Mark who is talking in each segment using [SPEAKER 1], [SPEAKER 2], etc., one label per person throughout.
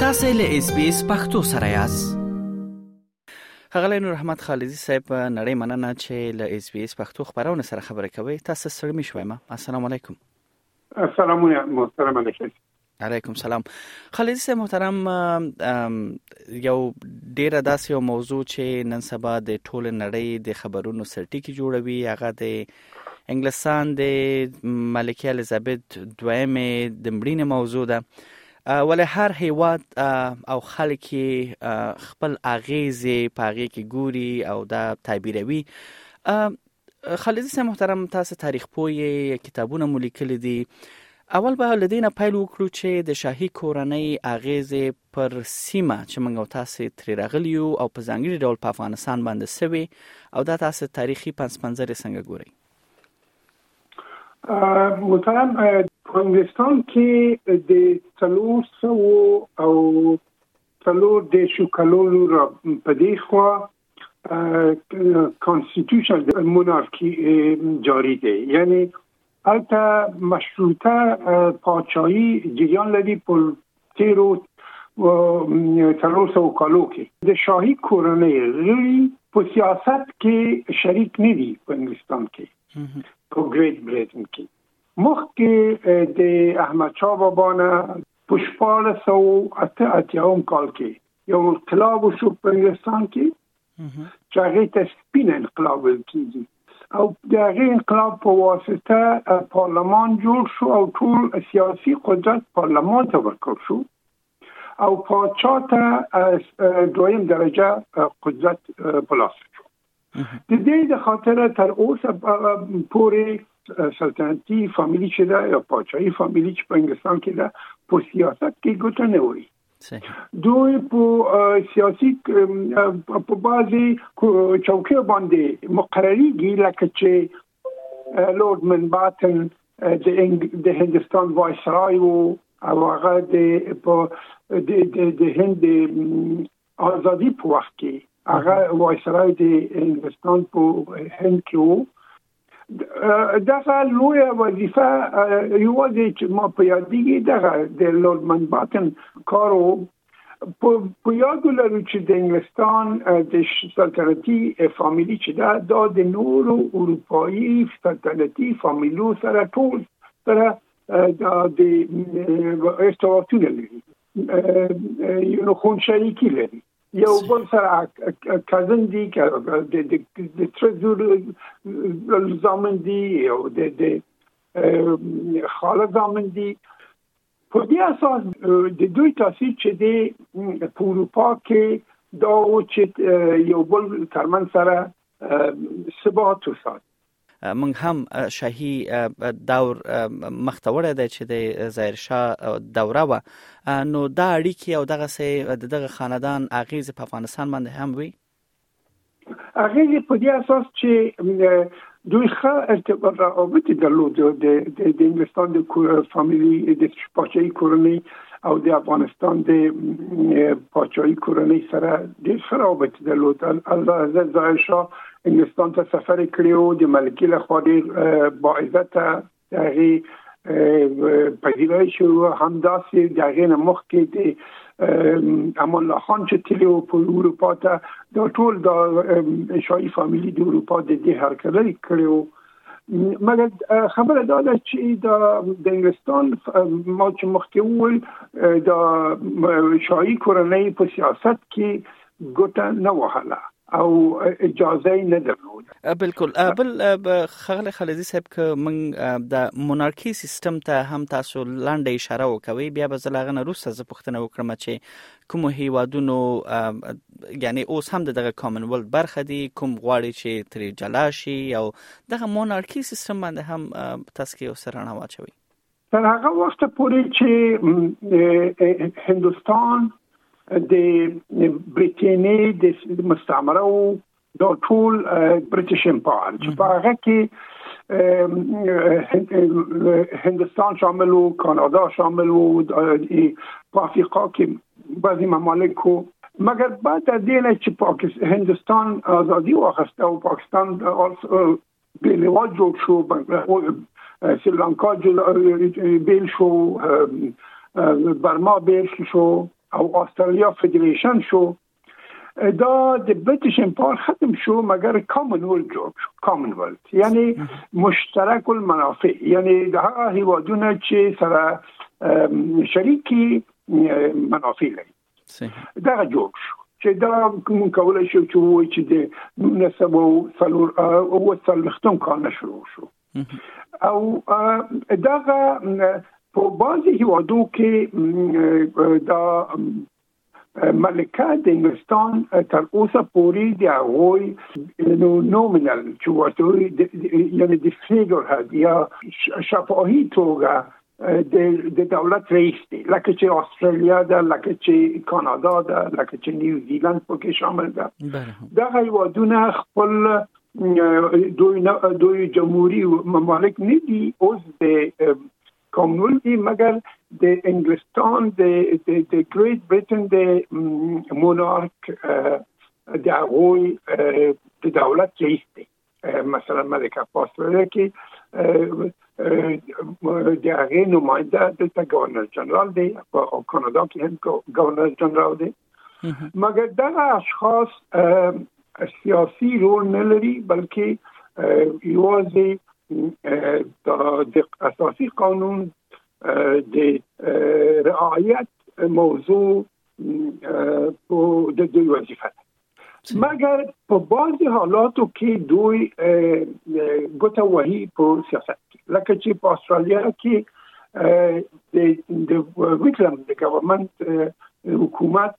[SPEAKER 1] تاسو له اس بي اس پختو سره یاست خغلی نور احمد خالدی صاحب نړۍ مننه چې له اس بي اس پختو خبرونه سره خبرې کوي تاسو سره مې شوي ما السلام علیکم
[SPEAKER 2] السلام علیکم محترم علیکم
[SPEAKER 1] علیکم سلام خالد صاحب محترم یو ډیره داسې یو موضوع چې نن سبا د ټول نړۍ د خبرونو سرټی کې جوړوي هغه د انګلستان د ملکه الیزابت دویمه د مړینې موضوع ده ولې هر هیواد او خلک خپل اغیزې پاغې کې ګوري او دا تعبیروي خالدی صاحب محترم تاسو تاریخ پوه یې کتابونه مو لیکلي دي اول به له دې نه پیل وکړو چې د شاهي کورنۍ اغیزې پر سیمه چې موږ تاسو ترې راغلی یو او په ځانګړي ډول په افغانستان باندې سوي او دا تاسو تاریخي پنځپنځرې څنګه ګورئ
[SPEAKER 2] محترم په انګلستان کې د څلور سو او څلور دیشو کلونو را په دې خوا کانستیتوشن مونارکی جاری دی یعنی هلته مشروطه پاچایی جریان لري په تیرو څلور سو کالو کې د شاهي کورنۍ غړي په سیاست کې شریک نه دي په انګلستان کې په ګریټ بریټن کې مخکې د احمد شاه بابا نه په 1488 کال کې یو انقلاب وشو په انګلستان کې چې هغه ته سپین انقلاب ویل کیږي او د هغه انقلاب په واسطه پارلمان جوړ شو او ټول سیاسي قدرت پارلمان ته ورکړ شو او پاچا ته دویم درجه قدرت پلاس شو د دې د خاطر تر اوسه پورې سلطنتي فامیلی چې دا یا پاچاهي فامیلی چې په انګلستان کې ده په سیاست کې ګوته نه وي دوی په سیاسي په بازي چوکۍ باندې مقرريږي لکه چې لورد منباتن د د هندستان وایسرای وو او هغه د په د د هند آزادی په وخت کې هغه وایسرای د هندستان په هند کې وو دغه لوی وظیفه یوازې چې ما په یادېږي دغه د لورد منباتن کارو په یاد لرو چې د انګلستان د سلطنتي فامیلی چې دا دا د نورو اروپאי سلطنتي فامیلو سره ټول سره دا د ارتباطونه لري یو خون شریکی لري یو بل سره کزن دي که د تر زور زامن دي او د خاله زامن دي په دې اساس د دوی تاثیر چې د اروپا کې دا و چې یو بل ترمن سره ثبات وسات
[SPEAKER 1] موږ هم شاهي دور مخ ته وړی دی چې د ظاهر شاه دوره و نو دا اړیکې او دغه سه دغه خاندان اغیز په افغانستان باندې هم وی
[SPEAKER 2] اغیز په دې اساس چې دوی ښه ارتباط روابط درلود د د انګلستان د فامیلی د پاچای کورنۍ او د افغانستان د پاچای کورنۍ سره د ښه روابط درلود الله عزت ظاهر شاه هندوستان ته سفر یې کړی و د ملکي له خوا ډېر باعزته د هغې پذیرای شو همداسې د هغې نه مخکې د امان الله خان چې تللی و په اروپا ته دا ټول د شاهي فامیلي د اروپا د دې هرکلی کړی و مګر خبره دا ده چې د د انګلستان ما چې مخکې وویل د شاهي کورنۍ په سیاست کې ګوته نه وهله او اجازه یې نه درلوده
[SPEAKER 1] بالکل بل خغل خالدی صاحب که من د مونارکی سیستم ته هم تاسو لاندې اشاره وکوي بیا به زلاغه نه روسه ز پښتنه وکړم چې کوم هیوادونو یعنی اوس هم دغه کامن ولد برخه دي کوم غواړي چې تری جلا شي او دغه مونارکی سیستم باندې هم تاسو کې سره نه واچوي
[SPEAKER 2] تر هغه وخت پورې چې هندستان د بریټینې د مستعمره او د ټول برټش امپایر چې په هغه کې هندستان شامل وو کانادا شامل وو په افریقا کې بعضی ممالک وو مګر بعد از دې نه چې پاکستان هندستان ازادي واخیسته او پاکستان بېلوا جوړ شو سریلانکا بېل شو برما بېل شو او استرالیا فدریشن شو دا د برټش امپایر ختم شو مګر کامنولت جوړ شو کامنولت یعنی مشترک المنافع یعنی د هغه هیوادونه چې سره شریکي منافع لري دغه جوړ شو چې دا موږ کولای شو چې وایو چې د 1940 کال نه شروع شو او دغه په بعضي هیوادو کې دا ملکه د انګلستان تر اوسه پورې د هغوی نو نومینل چې ورته یعنی د فیګر هد یا شفاهي توګه د دولت رئیس دی لکه چې استرالیا ده لکه چې کانادا ده لکه چې نیوزیلند پکې شامل ده بله. دا هیوادونه خپل دوی نه دوی جمهوریت ممالک نه دي اوس د کامول دي مګر د انګلستان د د ګریټ بریټن د مونارک د غوي د دولت رئیس دی مثلا ملک عباس ویل کې د هغه نماینده د گورنر جنرال دی په کاناډا کې هم گورنر جنرال دی مګر دا اشخاص سیاسي رول نه لري بلکې یوازې د اساسي قانون د رعایت موضوع په د دوی وظیفه ده مګر په بعضی حالاتو کې دوی ګوته وهي په سیاست کې لکه چې په استرالیا کې د د ویټلم د ګورنمنت حکومت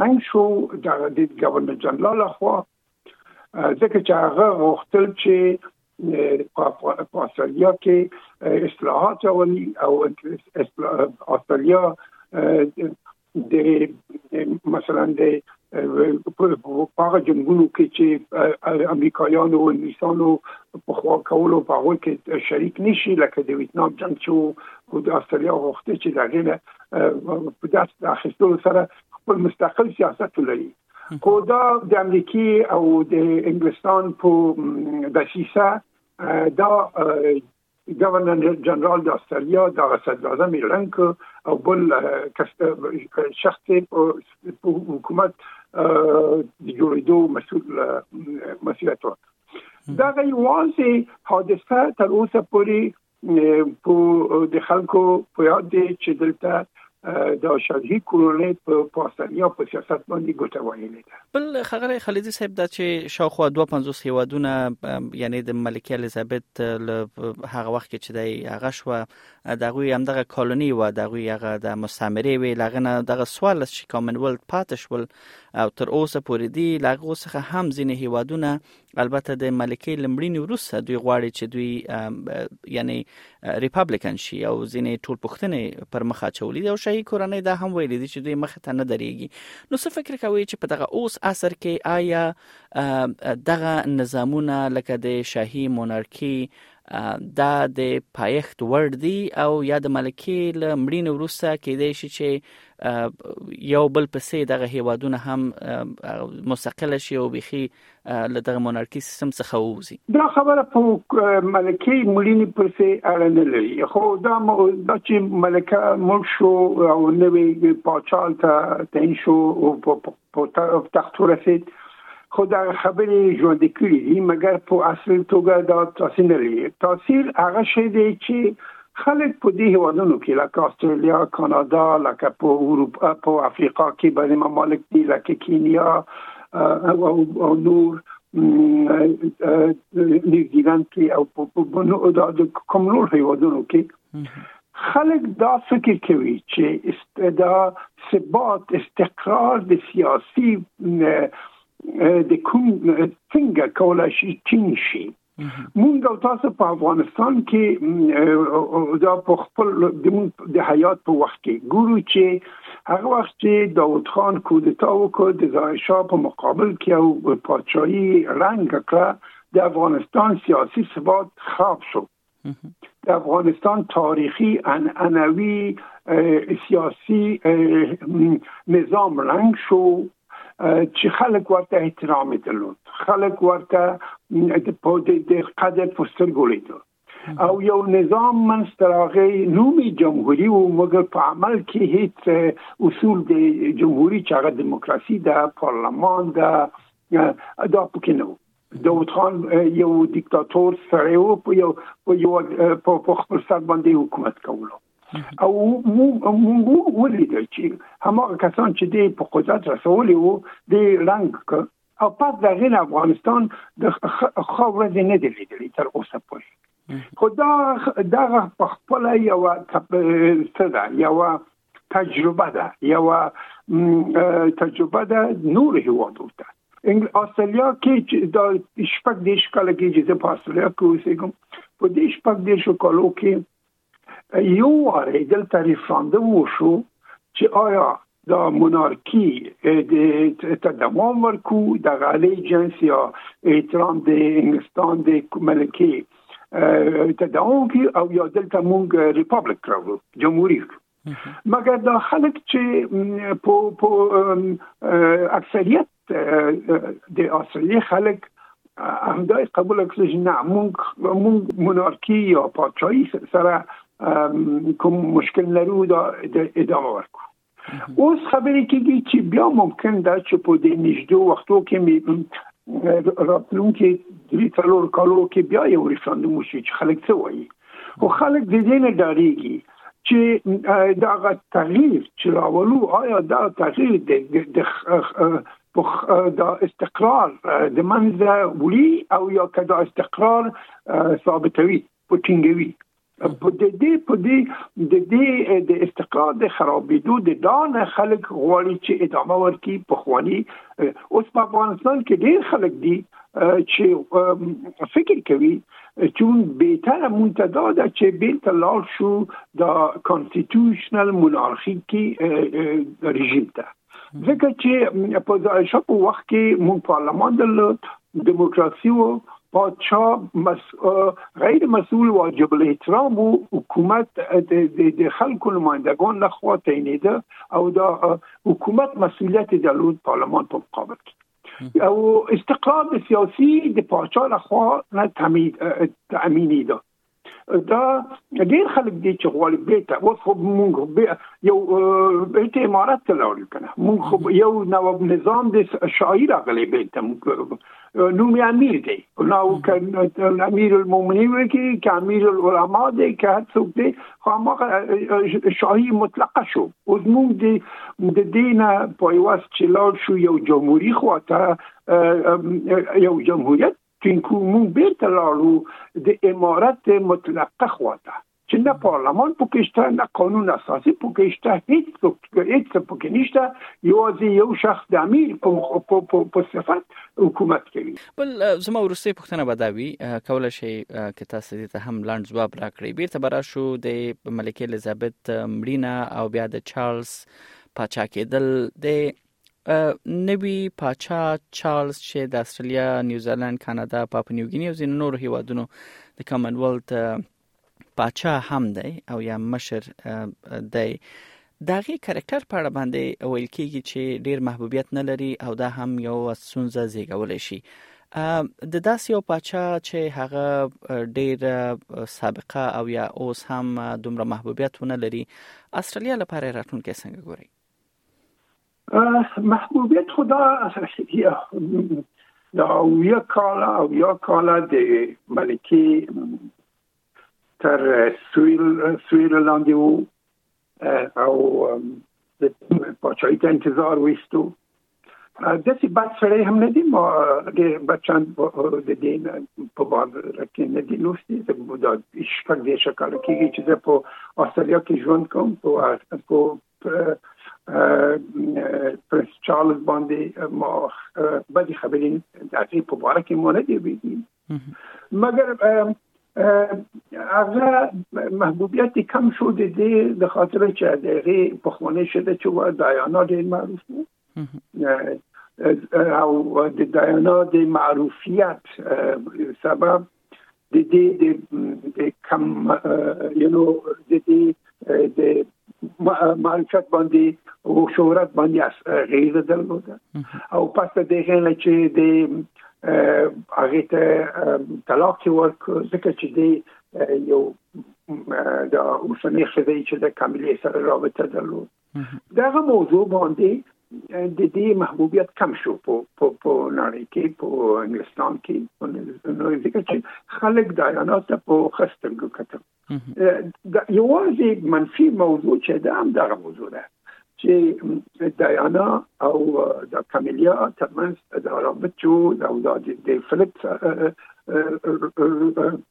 [SPEAKER 2] رنګ شو د ګورنر جنرال خو ځکه چې هغه غوښتل چې په استرالیا کې اصلاحات راولي او استرالیا د مثلا د هغه جنگونو کې چې امریکایانو او انګلیسانو په خوا کولو په هغه کې شریک نشي لکه د ویتنام جنگ چې د استرالیا غوښته چې دا غینه په داس د اخیستو سره خپل مستقل سیاست ولري خو دا د امریکای او د انګلستان په دسیسه دا ګورنر جنرال د استرالیا د صدر اعظم ړنګ او بل شخص په حکومت د جوړېدو مسول مسولیت ورکړ دا غي واسي حادثه تر اوسه پورې په د خلکو په یاد دي چې دلته د شاهي کورنۍ په پاسنی او په سیاست باندې ګټه ویلې ده
[SPEAKER 1] بل خغلی خلیدي صاحب دا چې شاوخوا 250 هیوادونه یعنی د ملکه الیزابت له هغه وخت کې چې دی هغه شو د غوی همدغه کالونی و د غوی هغه د مستعمره وی لغنه دغه سوال چې کامن ولډ پاتش ول او تر اوسه پورې دی لغه څخه هم ځینې هیوادونه البته د ملکې لمړینې وروسته دوی غواړي چې دوی یعنی ریپابلیکن شي او ځینې ټول پښتنې پر مخه چولې دي او شاهي کورنۍ دا هم ویلي دي چې دوی مخ ته نه درېږي نو څه فکر کوي چې په دغه اوس عصر کې آیا دغه نظامونه لکه د شاهي مونارکی دا د پایښت وړ دی او یا د ملکی له مړینې وروسته کېدای شي چې یو بل پسې دغه هیوادونه هم مستقل شي او بيخي له دغه مونارکي سیستم څخه ووزي
[SPEAKER 2] دا خبره په ملکه مړینې پسې اړه نه لري خو دا دا چې ملکه مړ شو او نوې پاچال ته تعین شو او په تخت ورسید خو دا خبرې ژوند کړې دي مګر په اصل توګه دا تاثیر نه لري تاثیر هغه شی دی چې خلک په دې هوادونو کې لکه استرالیا کاناډا لکه په اروپا په افریقا کې بعضي ممالک دي لکه کینیا او نور نیوزیلند کې او په د کوم نور هیوادونو کې خلک دا فکر کوي چې استدا ثبات استقرار د سیاسي د کوم څنګه کولای شي چین شي مونږ او تاسو په افغانستان کې دا په خپل د حیات په وخت کې ګورو چې هغه وخت چې داوود خان کودتا وکړ د ځای شاه په مقابل کې او پاتشاهي رنګ کړه د افغانستان سیاسي ثبات خراب شو د افغانستان تاریخي ان انوي سیاسي نظام رنګ شو چې خلک ورته احترام درلود خلک ورته د پودې د قدر پوستر ګولیدو او یو نظام من ستراغه نومي جمهوریت او مګر په عمل کې هیڅ اصول د جمهوریت چې هغه دیموکراسي ده پارلمان ده دا پکې نه داود خان یو دیکتاتور سره و په یو په خپل سر باندې حکومت کولو او مونږ ولیدل چې هماغه کسان چې دی په قدرت رسولي وو دی رنګ کړ او پس د غین افغانستان د خو ورځ نه دی لیدلی تر اوسه پورې خدا دا په خپل یو څه ده یو تجربه ده یو تجربه ده نور هیوادو ته استرالیا کې دا شپږ دیش کال کې چې په استرالیا کې اوسېږم په دې شپږ دیش کالو کې یو وارې دلته ریفراندم وشو چې آیا دا مونارکی د ته دوام ورکو د غالي جنس یا احترام د انګلستان د ملکی ته دوام کی او یا دلته مونږ ریپابلیک کړو جمهوریت مګر دا خلک چې په په اکثریت د اصلي خلک همدای قبول کړل چې نه مونږ مونږ مونارکی یا پاچایی سره کوم مشکل لرو دا ادامه ورکو اوس خبرې کیږي چې بیا ممکن ده چې په دې نږدې وختو کې می راتلونکي درې څلور کالو کې بیا یو ریفراندوم وشي چې خلک څه وایي خو خلک د دې نه ډاریږي چې دا غا تغییر چې راولو آیا دا تغییر د د د استقرار د منځه وړي او یا که دا استقرار ثابتوي پټینګوي په دې په دې د دې د استقرار د خرابېدو د دان خلک غواړي چې ادامه ورکړي په خواني اوس په افغانستان کې ډېر خلک دي چې فکر کوي چون بهتر مونږ ته دا ده چې بیرته لاړ شو د کانسټیټیوشنل مونارکي رژیم ته ځکه چې په ځایشه په وخت کې مونږ پارلمان درلود دیموکراسي وو پادشاه مس... غیر مسئول واجب الاحترام وو حکومت د خلکو نمائندگان لخوا تعینیده او دا حکومت مسئولیت درلود پارلمان په مقابل کې او استقلال د سیاسي د پاچا له خوا نه تامینې ده دا ډیر خلک دي چې غواړي بیرته اوس خو مونږ یو بیرته امارات ته لاړو کنه مونږ خو یو نواب نظام د شاعر غلې بیرته مونږ نوم امیر دی نو امیر المؤمنین وکي که امیر العلماء دی که هر څوک دی خو هغه شاهي مطلقه شو اوس موږ د دینه په یوه چلال شو یو جمهوریت خواته یو جمهوریت ټینګو موږ بیرته لاړو د امارت مطلقه خواته چې نه پارلمان پکې شته نه قانون اساسي پکې شته هیڅ څوک هیڅ پکې نشته یوازې یو شخص د امیر په صفت حکومت کوي
[SPEAKER 1] بل زما وروستۍ پوښتنه به دا وي کولای شي که تاسو دې ته هم لاند ځواب راکړئ بیرته برا شو د ملکه الیزابت مړینه او بیا د چارلز پاچا کېدل د نوی پاچا چارلز چې د استرالیا، نیوزیلند، کانادا، پاپا نیوګینی او ځینو نورو هیوادونو د کامن ویلت پاچا هم دی او یا مشر دی د هغې کرکټر په اړه باندې ویل کېږي چې ډیر محبوبیت نه لري او دا هم یو ستونزه زیږولی شي د داسې یو پاچا چې هغه ډیر سابقه او یا اوس هم دومره محبوبیت ونه لري استرالیا لپاره راتلونکې څنګه ګوري
[SPEAKER 2] محبوبیت خو دا دا اویا کال اویا کال د ملکی تر سویل سویل لاندې وو او د پاچاهي ته انتظار وستو داسې بد سړی هم نه دی ما ډېر بچان د دې په باره کې نه دی لوستي زه دا شپږ دېرش کاله کېږي چې زه په استرالیا کې ژوند کوم په پرنس چارلز باندې ما بدې خبرې د هغې په باره کې مو نه دی ویلي مګر هغه محبوبیت کم شو د دې د خاطر چې هغه په خوانې شته چې و دایانا ډېر معروف وو او د دایانا د معروفیت سبب د دې د کم یلو د دې د معرفت باندې او شهرت باندې غیر درلوده او پس د دې نه چې د هغه ته طلاق ورک ځکه چې د یو دا اوسنۍ خدای چې د کاملې سره رابطه درلود دغه موضوع باندې د دې محبوبیت کم شو په په په نړۍ کې په انګلستان کې نو ځکه چې خلک د اعلانات ته په خسترګو کتل د یوازې منفي موضوع چې دا هم دغه موضوع ده چې دایانا او د کامیلیا ترمنځ د رابطو او د
[SPEAKER 3] فلکس